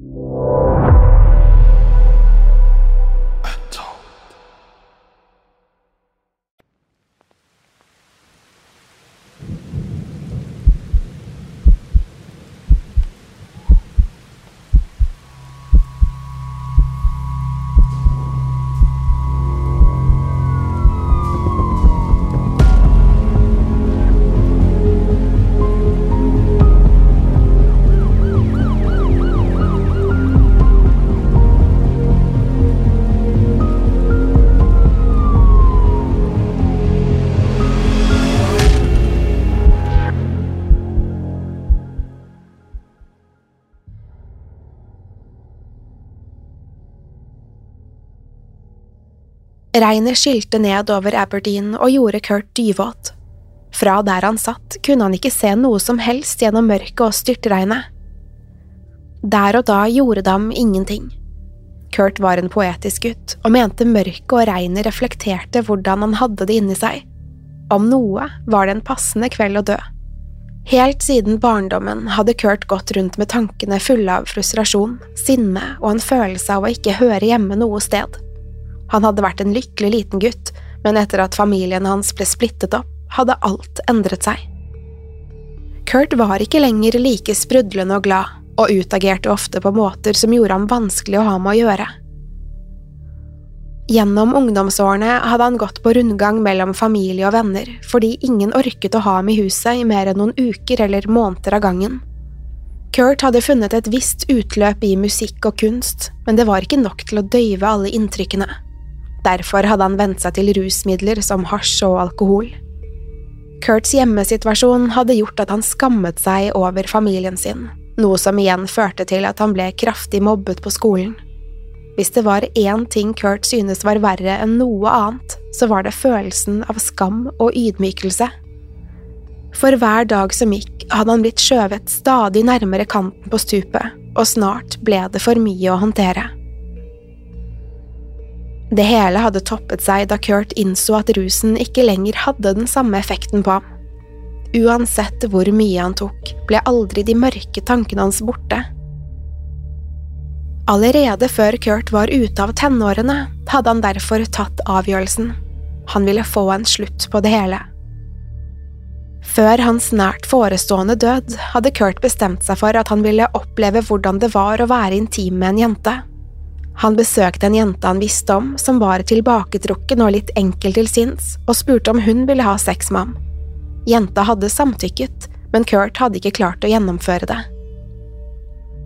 you. Regnet skylte ned over Aberdeen og gjorde Kurt dyvåt. Fra der han satt, kunne han ikke se noe som helst gjennom mørket og styrtregnet. Der og da gjorde de ingenting. Kurt var en poetisk gutt, og mente mørket og regnet reflekterte hvordan han hadde det inni seg. Om noe var det en passende kveld å dø. Helt siden barndommen hadde Kurt gått rundt med tankene fulle av frustrasjon, sinne og en følelse av å ikke høre hjemme noe sted. Han hadde vært en lykkelig liten gutt, men etter at familien hans ble splittet opp, hadde alt endret seg. Kurt var ikke lenger like sprudlende og glad, og utagerte ofte på måter som gjorde ham vanskelig å ha med å gjøre. Gjennom ungdomsårene hadde han gått på rundgang mellom familie og venner fordi ingen orket å ha ham i huset i mer enn noen uker eller måneder av gangen. Kurt hadde funnet et visst utløp i musikk og kunst, men det var ikke nok til å døyve alle inntrykkene. Derfor hadde han vent seg til rusmidler som hasj og alkohol. Kurts hjemmesituasjon hadde gjort at han skammet seg over familien sin, noe som igjen førte til at han ble kraftig mobbet på skolen. Hvis det var én ting Kurt synes var verre enn noe annet, så var det følelsen av skam og ydmykelse. For hver dag som gikk, hadde han blitt skjøvet stadig nærmere kanten på stupet, og snart ble det for mye å håndtere. Det hele hadde toppet seg da Kurt innså at rusen ikke lenger hadde den samme effekten på ham. Uansett hvor mye han tok, ble aldri de mørke tankene hans borte. Allerede før Kurt var ute av tenårene, hadde han derfor tatt avgjørelsen. Han ville få en slutt på det hele. Før hans nært forestående død hadde Kurt bestemt seg for at han ville oppleve hvordan det var å være intim med en jente. Han besøkte en jente han visste om, som var tilbaketrukken og litt enkel til sinns, og spurte om hun ville ha sex med ham. Jenta hadde samtykket, men Kurt hadde ikke klart å gjennomføre det.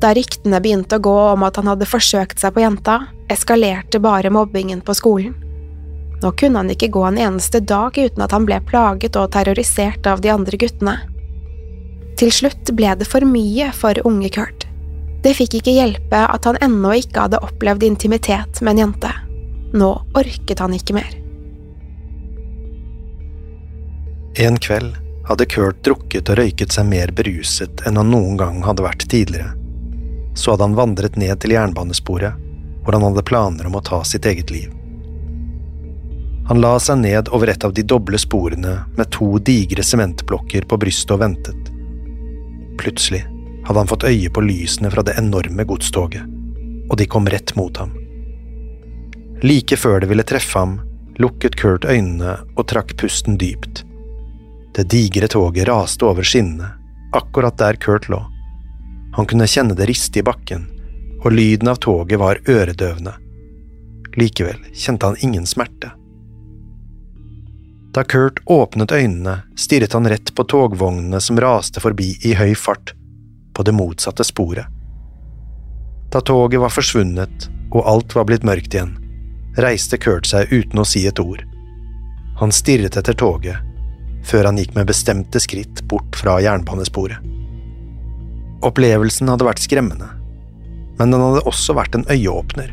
Da ryktene begynte å gå om at han hadde forsøkt seg på jenta, eskalerte bare mobbingen på skolen. Nå kunne han ikke gå en eneste dag uten at han ble plaget og terrorisert av de andre guttene. Til slutt ble det for mye for unge Kurt. Det fikk ikke hjelpe at han ennå ikke hadde opplevd intimitet med en jente. Nå orket han ikke mer. En kveld hadde Kurt drukket og røyket seg mer beruset enn han noen gang hadde vært tidligere. Så hadde han vandret ned til jernbanesporet, hvor han hadde planer om å ta sitt eget liv. Han la seg ned over et av de doble sporene med to digre sementblokker på brystet og ventet. Plutselig hadde han fått øye på lysene fra det enorme godstoget, og de kom rett mot ham. Like før det ville treffe ham, lukket Kurt øynene og trakk pusten dypt. Det digre toget raste over skinnene, akkurat der Kurt lå. Han kunne kjenne det riste i bakken, og lyden av toget var øredøvende. Likevel kjente han ingen smerte. Da Kurt åpnet øynene, stirret han rett på togvognene som raste forbi i høy fart, på det motsatte sporet. Da toget var forsvunnet og alt var blitt mørkt igjen, reiste Kurt seg uten å si et ord. Han stirret etter toget, før han gikk med bestemte skritt bort fra jernbanesporet. Opplevelsen hadde vært skremmende, men den hadde også vært en øyeåpner.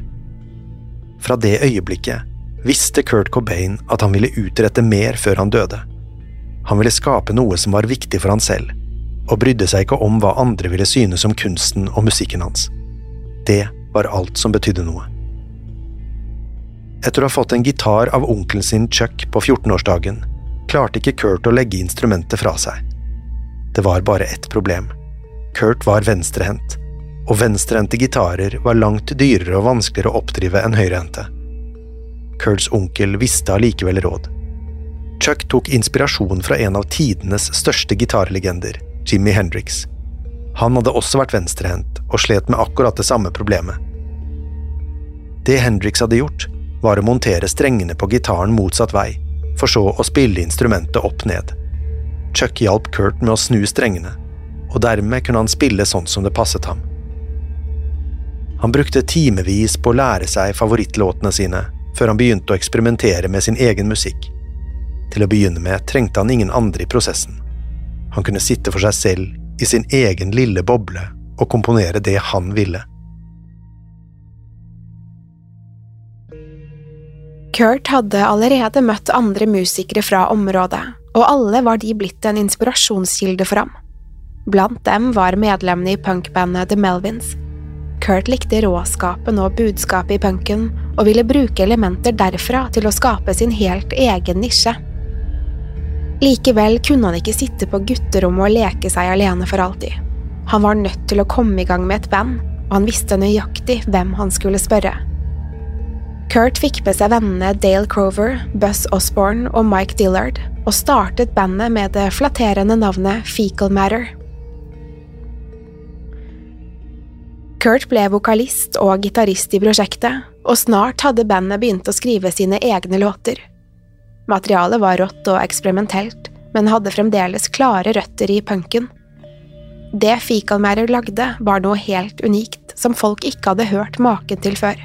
Fra det øyeblikket visste Kurt Cobain at han ville utrette mer før han døde. Han ville skape noe som var viktig for han selv, og brydde seg ikke om hva andre ville synes om kunsten og musikken hans. Det var alt som betydde noe. Etter å ha fått en gitar av onkelen sin Chuck på 14-årsdagen, klarte ikke Kurt å legge instrumentet fra seg. Det var bare ett problem. Kurt var venstrehendt, og venstrehendte gitarer var langt dyrere og vanskeligere å oppdrive enn høyrehendte. Kurts onkel visste allikevel råd. Chuck tok inspirasjon fra en av tidenes største gitarlegender, Jimmy Hendrix. Han hadde også vært venstrehendt og slet med akkurat det samme problemet. Det Hendrix hadde gjort, var å montere strengene på gitaren motsatt vei, for så å spille instrumentet opp ned. Chuck hjalp Kurt med å snu strengene, og dermed kunne han spille sånn som det passet ham. Han brukte timevis på å lære seg favorittlåtene sine, før han begynte å eksperimentere med sin egen musikk. Til å begynne med trengte han ingen andre i prosessen. Han kunne sitte for seg selv i sin egen lille boble og komponere det han ville. Kurt hadde allerede møtt andre musikere fra området, og alle var de blitt en inspirasjonskilde for ham. Blant dem var medlemmene i punkbandet The Melvins. Kurt likte råskapen og budskapet i punken, og ville bruke elementer derfra til å skape sin helt egen nisje. Likevel kunne han ikke sitte på gutterommet og leke seg alene for alltid. Han var nødt til å komme i gang med et band, og han visste nøyaktig hvem han skulle spørre. Kurt fikk med seg vennene Dale Crover, Buzz Osborne og Mike Dillard, og startet bandet med det flatterende navnet Fecal Matter. Kurt ble vokalist og gitarist i prosjektet, og snart hadde bandet begynt å skrive sine egne låter. Materialet var rått og eksperimentelt, men hadde fremdeles klare røtter i punken. Det Fikalmærer lagde, var noe helt unikt, som folk ikke hadde hørt maken til før.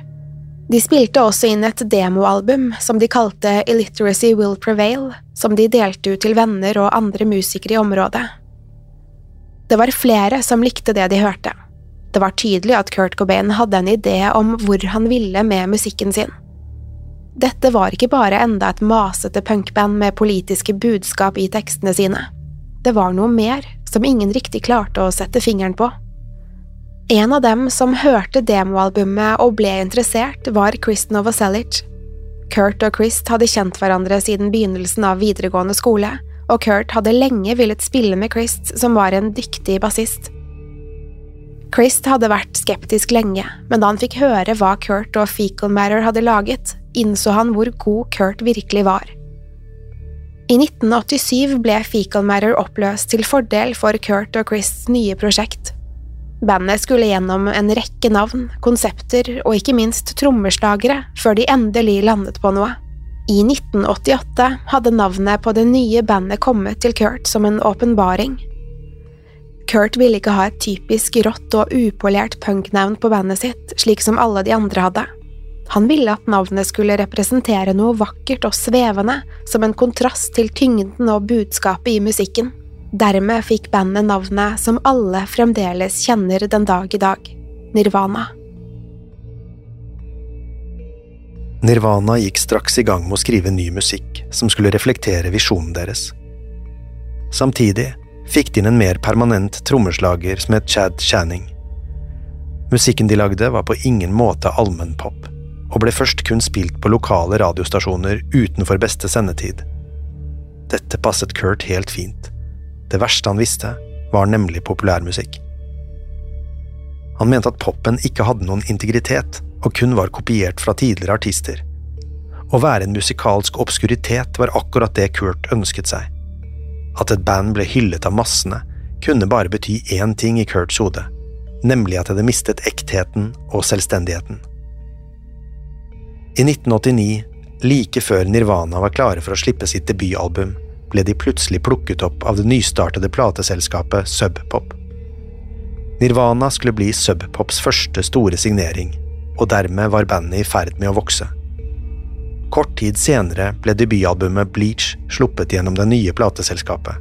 De spilte også inn et demoalbum som de kalte Illiteracy Will Prevail, som de delte ut til venner og andre musikere i området. Det var flere som likte det de hørte. Det var tydelig at Kurt Cobain hadde en idé om hvor han ville med musikken sin. Dette var ikke bare enda et masete punkband med politiske budskap i tekstene sine. Det var noe mer som ingen riktig klarte å sette fingeren på. En av dem som hørte demoalbumet og ble interessert, var Chris Novoselic. Kurt og Chris hadde kjent hverandre siden begynnelsen av videregående skole, og Kurt hadde lenge villet spille med Chris, som var en dyktig bassist. Chris hadde vært skeptisk lenge, men da han fikk høre hva Kurt og Fecal Matter hadde laget, innså han hvor god Kurt virkelig var. I 1987 ble Fecal Matter oppløst til fordel for Kurt og Chris' nye prosjekt. Bandet skulle gjennom en rekke navn, konsepter og ikke minst trommeslagere før de endelig landet på noe. I 1988 hadde navnet på det nye bandet kommet til Kurt som en åpenbaring. Kurt ville ikke ha et typisk rått og upolert punknavn på bandet sitt, slik som alle de andre hadde. Han ville at navnet skulle representere noe vakkert og svevende, som en kontrast til tyngden og budskapet i musikken. Dermed fikk bandet navnet som alle fremdeles kjenner den dag i dag – Nirvana. Nirvana gikk straks i gang med å skrive ny musikk som skulle reflektere visjonen deres. Samtidig fikk de inn en mer permanent trommeslager som het Chad Channing. Musikken de lagde var på ingen måte allmennpop, og ble først kun spilt på lokale radiostasjoner utenfor beste sendetid. Dette passet Kurt helt fint. Det verste han visste, var nemlig populærmusikk. Han mente at popen ikke hadde noen integritet, og kun var kopiert fra tidligere artister. Å være en musikalsk obskuritet var akkurat det Kurt ønsket seg. At et band ble hyllet av massene, kunne bare bety én ting i Kurts hode, nemlig at det hadde mistet ektheten og selvstendigheten. I 1989, like før Nirvana var klare for å slippe sitt debutalbum, ble de plutselig plukket opp av det nystartede plateselskapet Sub Pop. Nirvana skulle bli Sub Pops første store signering, og dermed var bandet i ferd med å vokse. Kort tid senere ble debutalbumet Bleach sluppet gjennom det nye plateselskapet.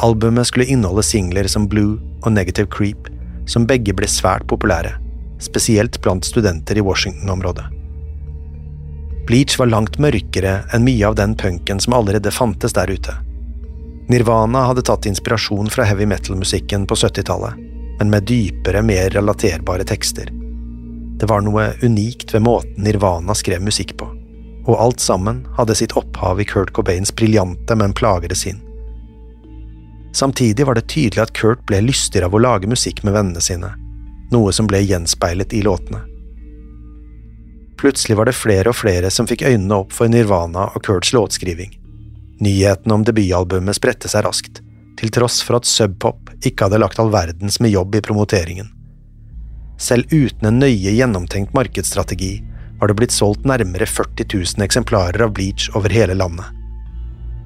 Albumet skulle inneholde singler som Blue og Negative Creep, som begge ble svært populære, spesielt blant studenter i Washington-området. Bleach var langt mørkere enn mye av den punken som allerede fantes der ute. Nirvana hadde tatt inspirasjon fra heavy metal-musikken på 70-tallet, men med dypere, mer relaterbare tekster. Det var noe unikt ved måten Nirvana skrev musikk på, og alt sammen hadde sitt opphav i Kurt Cobains briljante, men plagede sinn. Samtidig var det tydelig at Kurt ble lystigere av å lage musikk med vennene sine, noe som ble gjenspeilet i låtene. Plutselig var det flere og flere som fikk øynene opp for Nirvana og Kurts låtskriving. Nyhetene om debutalbumet spredte seg raskt, til tross for at Subpop ikke hadde lagt all verdens med jobb i promoteringen. Selv uten en nøye gjennomtenkt markedsstrategi var det blitt solgt nærmere 40 000 eksemplarer av Bleach over hele landet.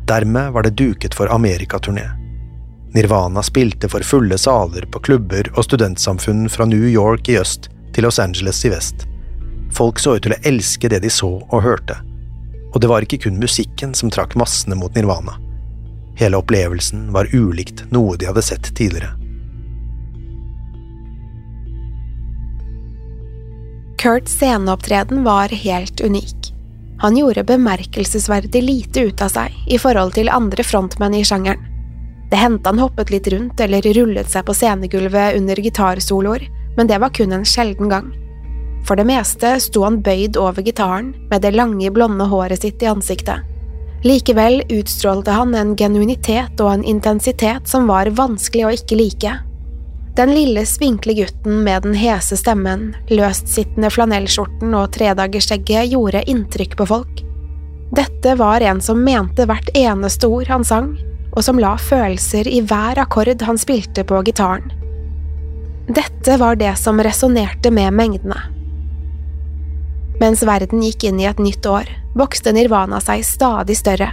Dermed var det duket for amerikaturné. Nirvana spilte for fulle saler på klubber og studentsamfunn fra New York i øst til Los Angeles i vest. Folk så ut til å elske det de så og hørte, og det var ikke kun musikken som trakk massene mot Nirvana. Hele opplevelsen var ulikt noe de hadde sett tidligere. Kurts sceneopptreden var helt unik. Han gjorde bemerkelsesverdig lite ut av seg i forhold til andre frontmenn i sjangeren. Det hendte han hoppet litt rundt eller rullet seg på scenegulvet under gitarsoloer, men det var kun en sjelden gang. For det meste sto han bøyd over gitaren med det lange, blonde håret sitt i ansiktet. Likevel utstrålte han en genuinitet og en intensitet som var vanskelig å ikke like. Den lille, spinkle gutten med den hese stemmen, løstsittende flanellskjorten og tredagersskjegget gjorde inntrykk på folk. Dette var en som mente hvert eneste ord han sang, og som la følelser i hver akkord han spilte på gitaren. Dette var det som resonnerte med mengdene. Mens verden gikk inn i et nytt år, vokste Nirvana seg stadig større.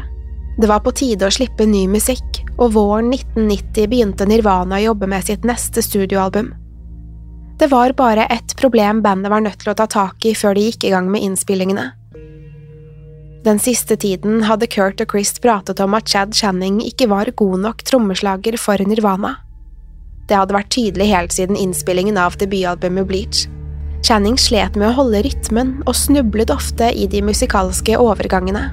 Det var på tide å slippe ny musikk, og våren 1990 begynte Nirvana å jobbe med sitt neste studioalbum. Det var bare ett problem bandet var nødt til å ta tak i før de gikk i gang med innspillingene. Den siste tiden hadde Kurt og Chris pratet om at Chad Channing ikke var god nok trommeslager for Nirvana. Det hadde vært tydelig helt siden innspillingen av debutalbumet Bleach. Channing slet med å holde rytmen og snublet ofte i de musikalske overgangene.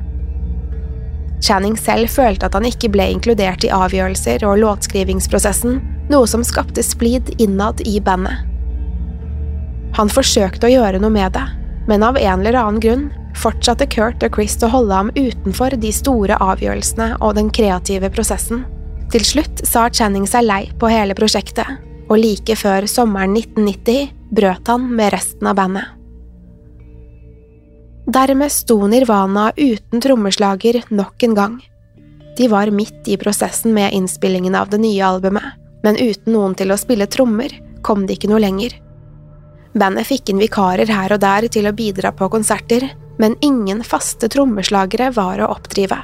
Channing selv følte at han ikke ble inkludert i avgjørelser og låtskrivingsprosessen, noe som skapte splid innad i bandet. Han forsøkte å gjøre noe med det, men av en eller annen grunn fortsatte Kurt og Chris å holde ham utenfor de store avgjørelsene og den kreative prosessen. Til slutt sa Channing seg lei på hele prosjektet, og like før sommeren 1990 brøt han med resten av bandet. Dermed sto Nirvana uten trommeslager nok en gang. De var midt i prosessen med innspillingen av det nye albumet, men uten noen til å spille trommer kom de ikke noe lenger. Bandet fikk inn vikarer her og der til å bidra på konserter, men ingen faste trommeslagere var å oppdrive.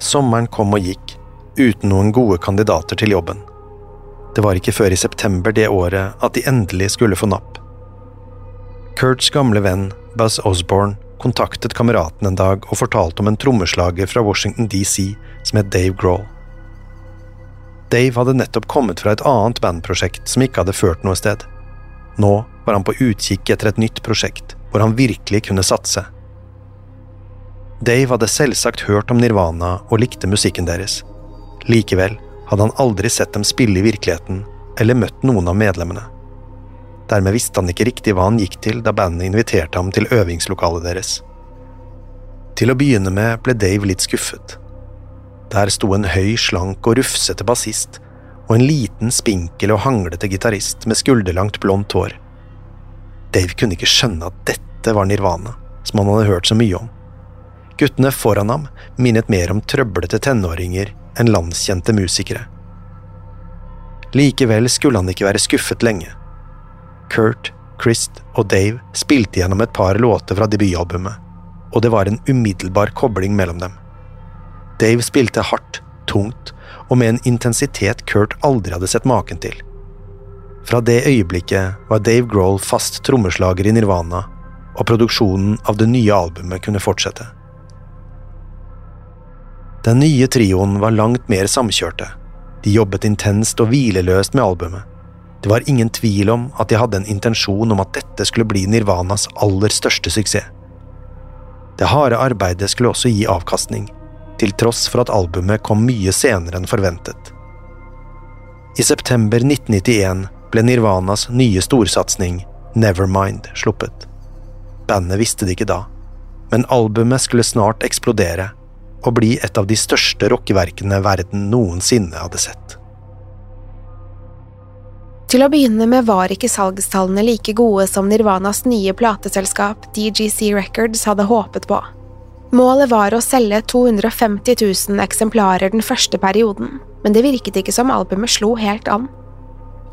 Sommeren kom og gikk, uten noen gode kandidater til jobben. Det var ikke før i september det året at de endelig skulle få napp. Kurts gamle venn Buzz Osborne kontaktet kameraten en dag og fortalte om en trommeslager fra Washington DC som het Dave Grohl. Dave hadde nettopp kommet fra et annet bandprosjekt som ikke hadde ført noe sted. Nå var han på utkikk etter et nytt prosjekt hvor han virkelig kunne satse. Dave hadde selvsagt hørt om Nirvana og likte musikken deres. Likevel hadde han aldri sett dem spille i virkeligheten eller møtt noen av medlemmene. Dermed visste han ikke riktig hva han gikk til da bandet inviterte ham til øvingslokalet deres. Til å begynne med ble Dave litt skuffet. Der sto en høy, slank og rufsete bassist og en liten, spinkel og hanglete gitarist med skulderlangt blondt hår. Dave kunne ikke skjønne at dette var Nirvana, som han hadde hørt så mye om. Guttene foran ham minnet mer om trøblete tenåringer enn landskjente musikere. Likevel skulle han ikke være skuffet lenge. Kurt, Christ og Dave spilte gjennom et par låter fra debutalbumet, og det var en umiddelbar kobling mellom dem. Dave spilte hardt, tungt og med en intensitet Kurt aldri hadde sett maken til. Fra det øyeblikket var Dave Grohl fast trommeslager i Nirvana, og produksjonen av det nye albumet kunne fortsette. Den nye trioen var langt mer samkjørte. De jobbet intenst og hvileløst med albumet. Det var ingen tvil om at de hadde en intensjon om at dette skulle bli Nirvanas aller største suksess. Det harde arbeidet skulle også gi avkastning, til tross for at albumet kom mye senere enn forventet. I september 1991 ble Nirvanas nye storsatsing, Nevermind, sluppet. Bandet visste det ikke da, men albumet skulle snart eksplodere og bli et av de største rockeverkene verden noensinne hadde sett. Til å begynne med var ikke salgstallene like gode som Nirvanas nye plateselskap DGC Records hadde håpet på. Målet var å selge 250 000 eksemplarer den første perioden, men det virket ikke som albumet slo helt an.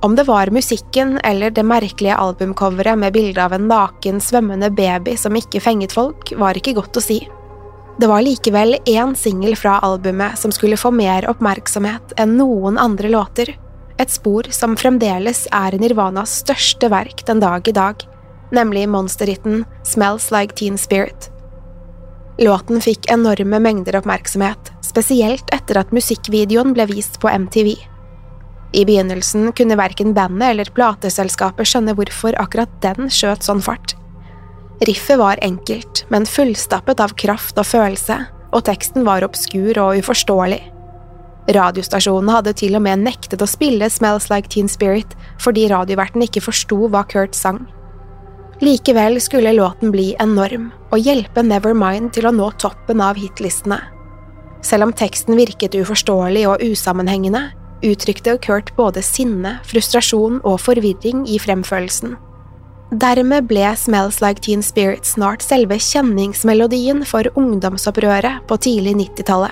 Om det var musikken eller det merkelige albumcoveret med bilde av en naken, svømmende baby som ikke fenget folk, var ikke godt å si. Det var likevel én singel fra albumet som skulle få mer oppmerksomhet enn noen andre låter, et spor som fremdeles er Nirvanas største verk den dag i dag, nemlig monsterhiten Smells Like Teen Spirit. Låten fikk enorme mengder oppmerksomhet, spesielt etter at musikkvideoen ble vist på MTV. I begynnelsen kunne verken bandet eller plateselskapet skjønne hvorfor akkurat den skjøt sånn fart. Riffet var enkelt, men fullstappet av kraft og følelse, og teksten var obskur og uforståelig. Radiostasjonene hadde til og med nektet å spille Smells Like Teen Spirit fordi radioverten ikke forsto hva Kurt sang. Likevel skulle låten bli enorm og hjelpe Nevermind til å nå toppen av hitlistene. Selv om teksten virket uforståelig og usammenhengende, uttrykte Kurt både sinne, frustrasjon og forvirring i fremførelsen. Dermed ble Smells Like Teen Spirit snart selve kjenningsmelodien for ungdomsopprøret på tidlig 90-tallet.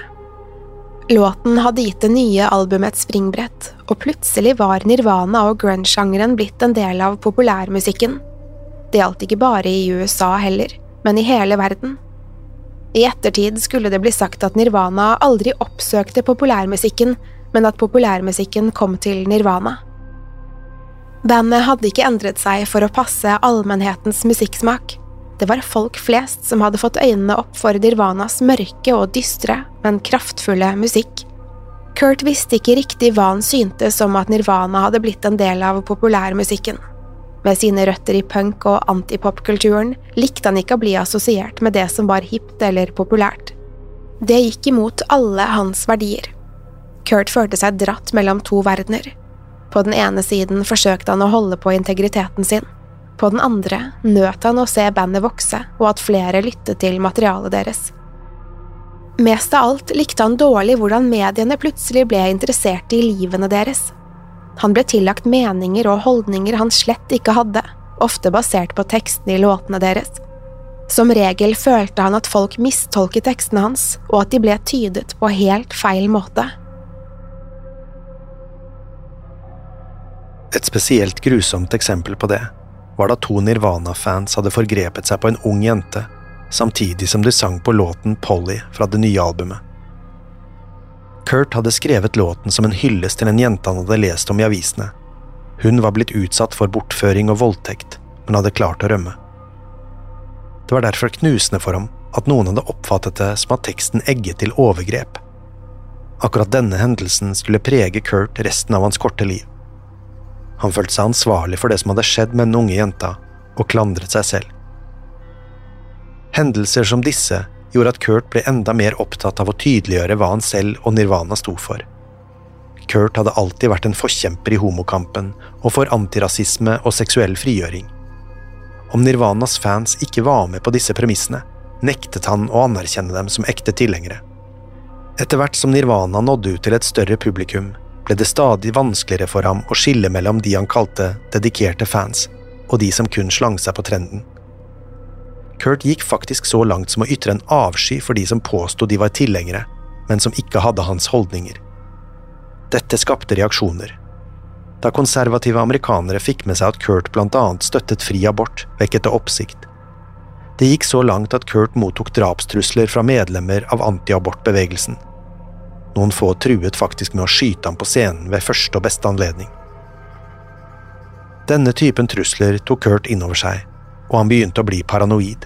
Låten hadde gitt det nye albumet et springbrett, og plutselig var Nirvana og grunge-sjangeren blitt en del av populærmusikken. Det gjaldt ikke bare i USA heller, men i hele verden. I ettertid skulle det bli sagt at Nirvana aldri oppsøkte populærmusikken, men at populærmusikken kom til Nirvana. Bandet hadde ikke endret seg for å passe allmennhetens musikksmak. Det var folk flest som hadde fått øynene opp for Dirvanas mørke og dystre, men kraftfulle musikk. Kurt visste ikke riktig hva han syntes om at Nirvana hadde blitt en del av populærmusikken. Med sine røtter i punk- og antipopkulturen likte han ikke å bli assosiert med det som var hipt eller populært. Det gikk imot alle hans verdier. Kurt følte seg dratt mellom to verdener. På den ene siden forsøkte han å holde på integriteten sin. På den andre nøt han å se bandet vokse, og at flere lyttet til materialet deres. Mest av alt likte han dårlig hvordan mediene plutselig ble interessert i livene deres. Han ble tillagt meninger og holdninger han slett ikke hadde, ofte basert på tekstene i låtene deres. Som regel følte han at folk mistolket tekstene hans, og at de ble tydet på helt feil måte. Et spesielt grusomt eksempel på det var da to Nirvana-fans hadde forgrepet seg på en ung jente, samtidig som de sang på låten Polly fra det nye albumet. Kurt hadde skrevet låten som en hyllest til en jente han hadde lest om i avisene. Hun var blitt utsatt for bortføring og voldtekt, men hadde klart å rømme. Det var derfor knusende for ham at noen hadde oppfattet det som at teksten egget til overgrep. Akkurat denne hendelsen skulle prege Kurt resten av hans korte liv. Han følte seg ansvarlig for det som hadde skjedd med den unge jenta, og klandret seg selv. Hendelser som disse gjorde at Kurt ble enda mer opptatt av å tydeliggjøre hva han selv og Nirvana sto for. Kurt hadde alltid vært en forkjemper i homokampen og for antirasisme og seksuell frigjøring. Om Nirvanas fans ikke var med på disse premissene, nektet han å anerkjenne dem som ekte tilhengere. Etter hvert som Nirvana nådde ut til et større publikum, ble det stadig vanskeligere for ham å skille mellom de han kalte dedikerte fans, og de som kun slang seg på trenden. Kurt gikk faktisk så langt som å ytre en avsky for de som påsto de var tilhengere, men som ikke hadde hans holdninger. Dette skapte reaksjoner. Da konservative amerikanere fikk med seg at Kurt blant annet støttet fri abort, vekket det oppsikt. Det gikk så langt at Kurt mottok drapstrusler fra medlemmer av antiabortbevegelsen. Noen få truet faktisk med å skyte ham på scenen ved første og beste anledning. Denne typen trusler tok Kurt innover seg, og han begynte å bli paranoid.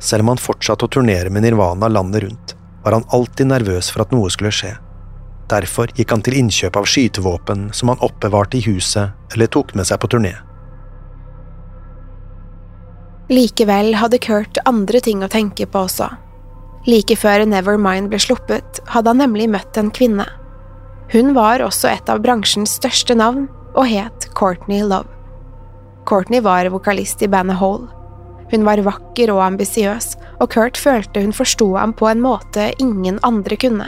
Selv om han fortsatte å turnere med Nirvana landet rundt, var han alltid nervøs for at noe skulle skje. Derfor gikk han til innkjøp av skytevåpen som han oppbevarte i huset eller tok med seg på turné. Likevel hadde Kurt andre ting å tenke på også. Like før Nevermind ble sluppet, hadde han nemlig møtt en kvinne. Hun var også et av bransjens største navn og het Courtney Love. Courtney var vokalist i bandet Hole. Hun var vakker og ambisiøs, og Kurt følte hun forsto ham på en måte ingen andre kunne.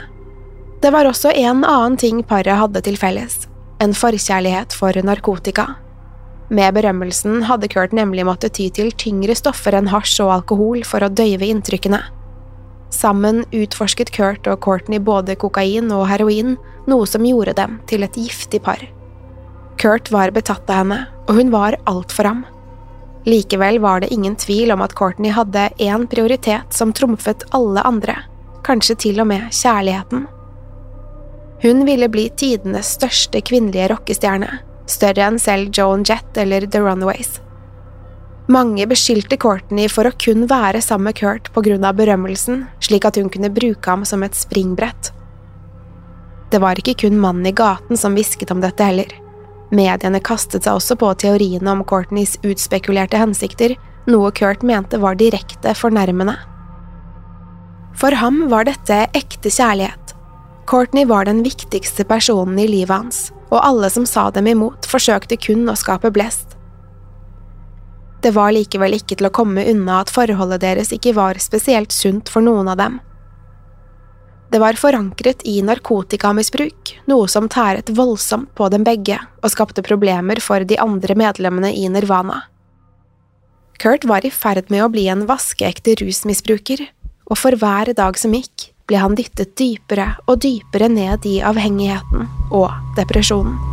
Det var også en annen ting paret hadde til felles, en forkjærlighet for narkotika. Med berømmelsen hadde Kurt nemlig måttet ty til tyngre stoffer enn hasj og alkohol for å døyve inntrykkene. Sammen utforsket Kurt og Courtney både kokain og heroin, noe som gjorde dem til et giftig par. Kurt var betatt av henne, og hun var alt for ham. Likevel var det ingen tvil om at Courtney hadde én prioritet som trumfet alle andre, kanskje til og med kjærligheten. Hun ville bli tidenes største kvinnelige rockestjerne, større enn selv Joan Jett eller The Runaways. Mange beskyldte Courtney for å kun være sammen med Kurt av berømmelsen, slik at hun kunne bruke ham som et springbrett. Det var ikke kun mannen i gaten som hvisket om dette heller. Mediene kastet seg også på teoriene om Courtneys utspekulerte hensikter, noe Kurt mente var direkte fornærmende. For ham var dette ekte kjærlighet. Courtney var den viktigste personen i livet hans, og alle som sa dem imot, forsøkte kun å skape blest. Det var likevel ikke til å komme unna at forholdet deres ikke var spesielt sunt for noen av dem. Det var forankret i narkotikamisbruk, noe som tæret voldsomt på dem begge og skapte problemer for de andre medlemmene i Nirvana. Kurt var i ferd med å bli en vaskeekte rusmisbruker, og for hver dag som gikk, ble han dyttet dypere og dypere ned i avhengigheten og depresjonen.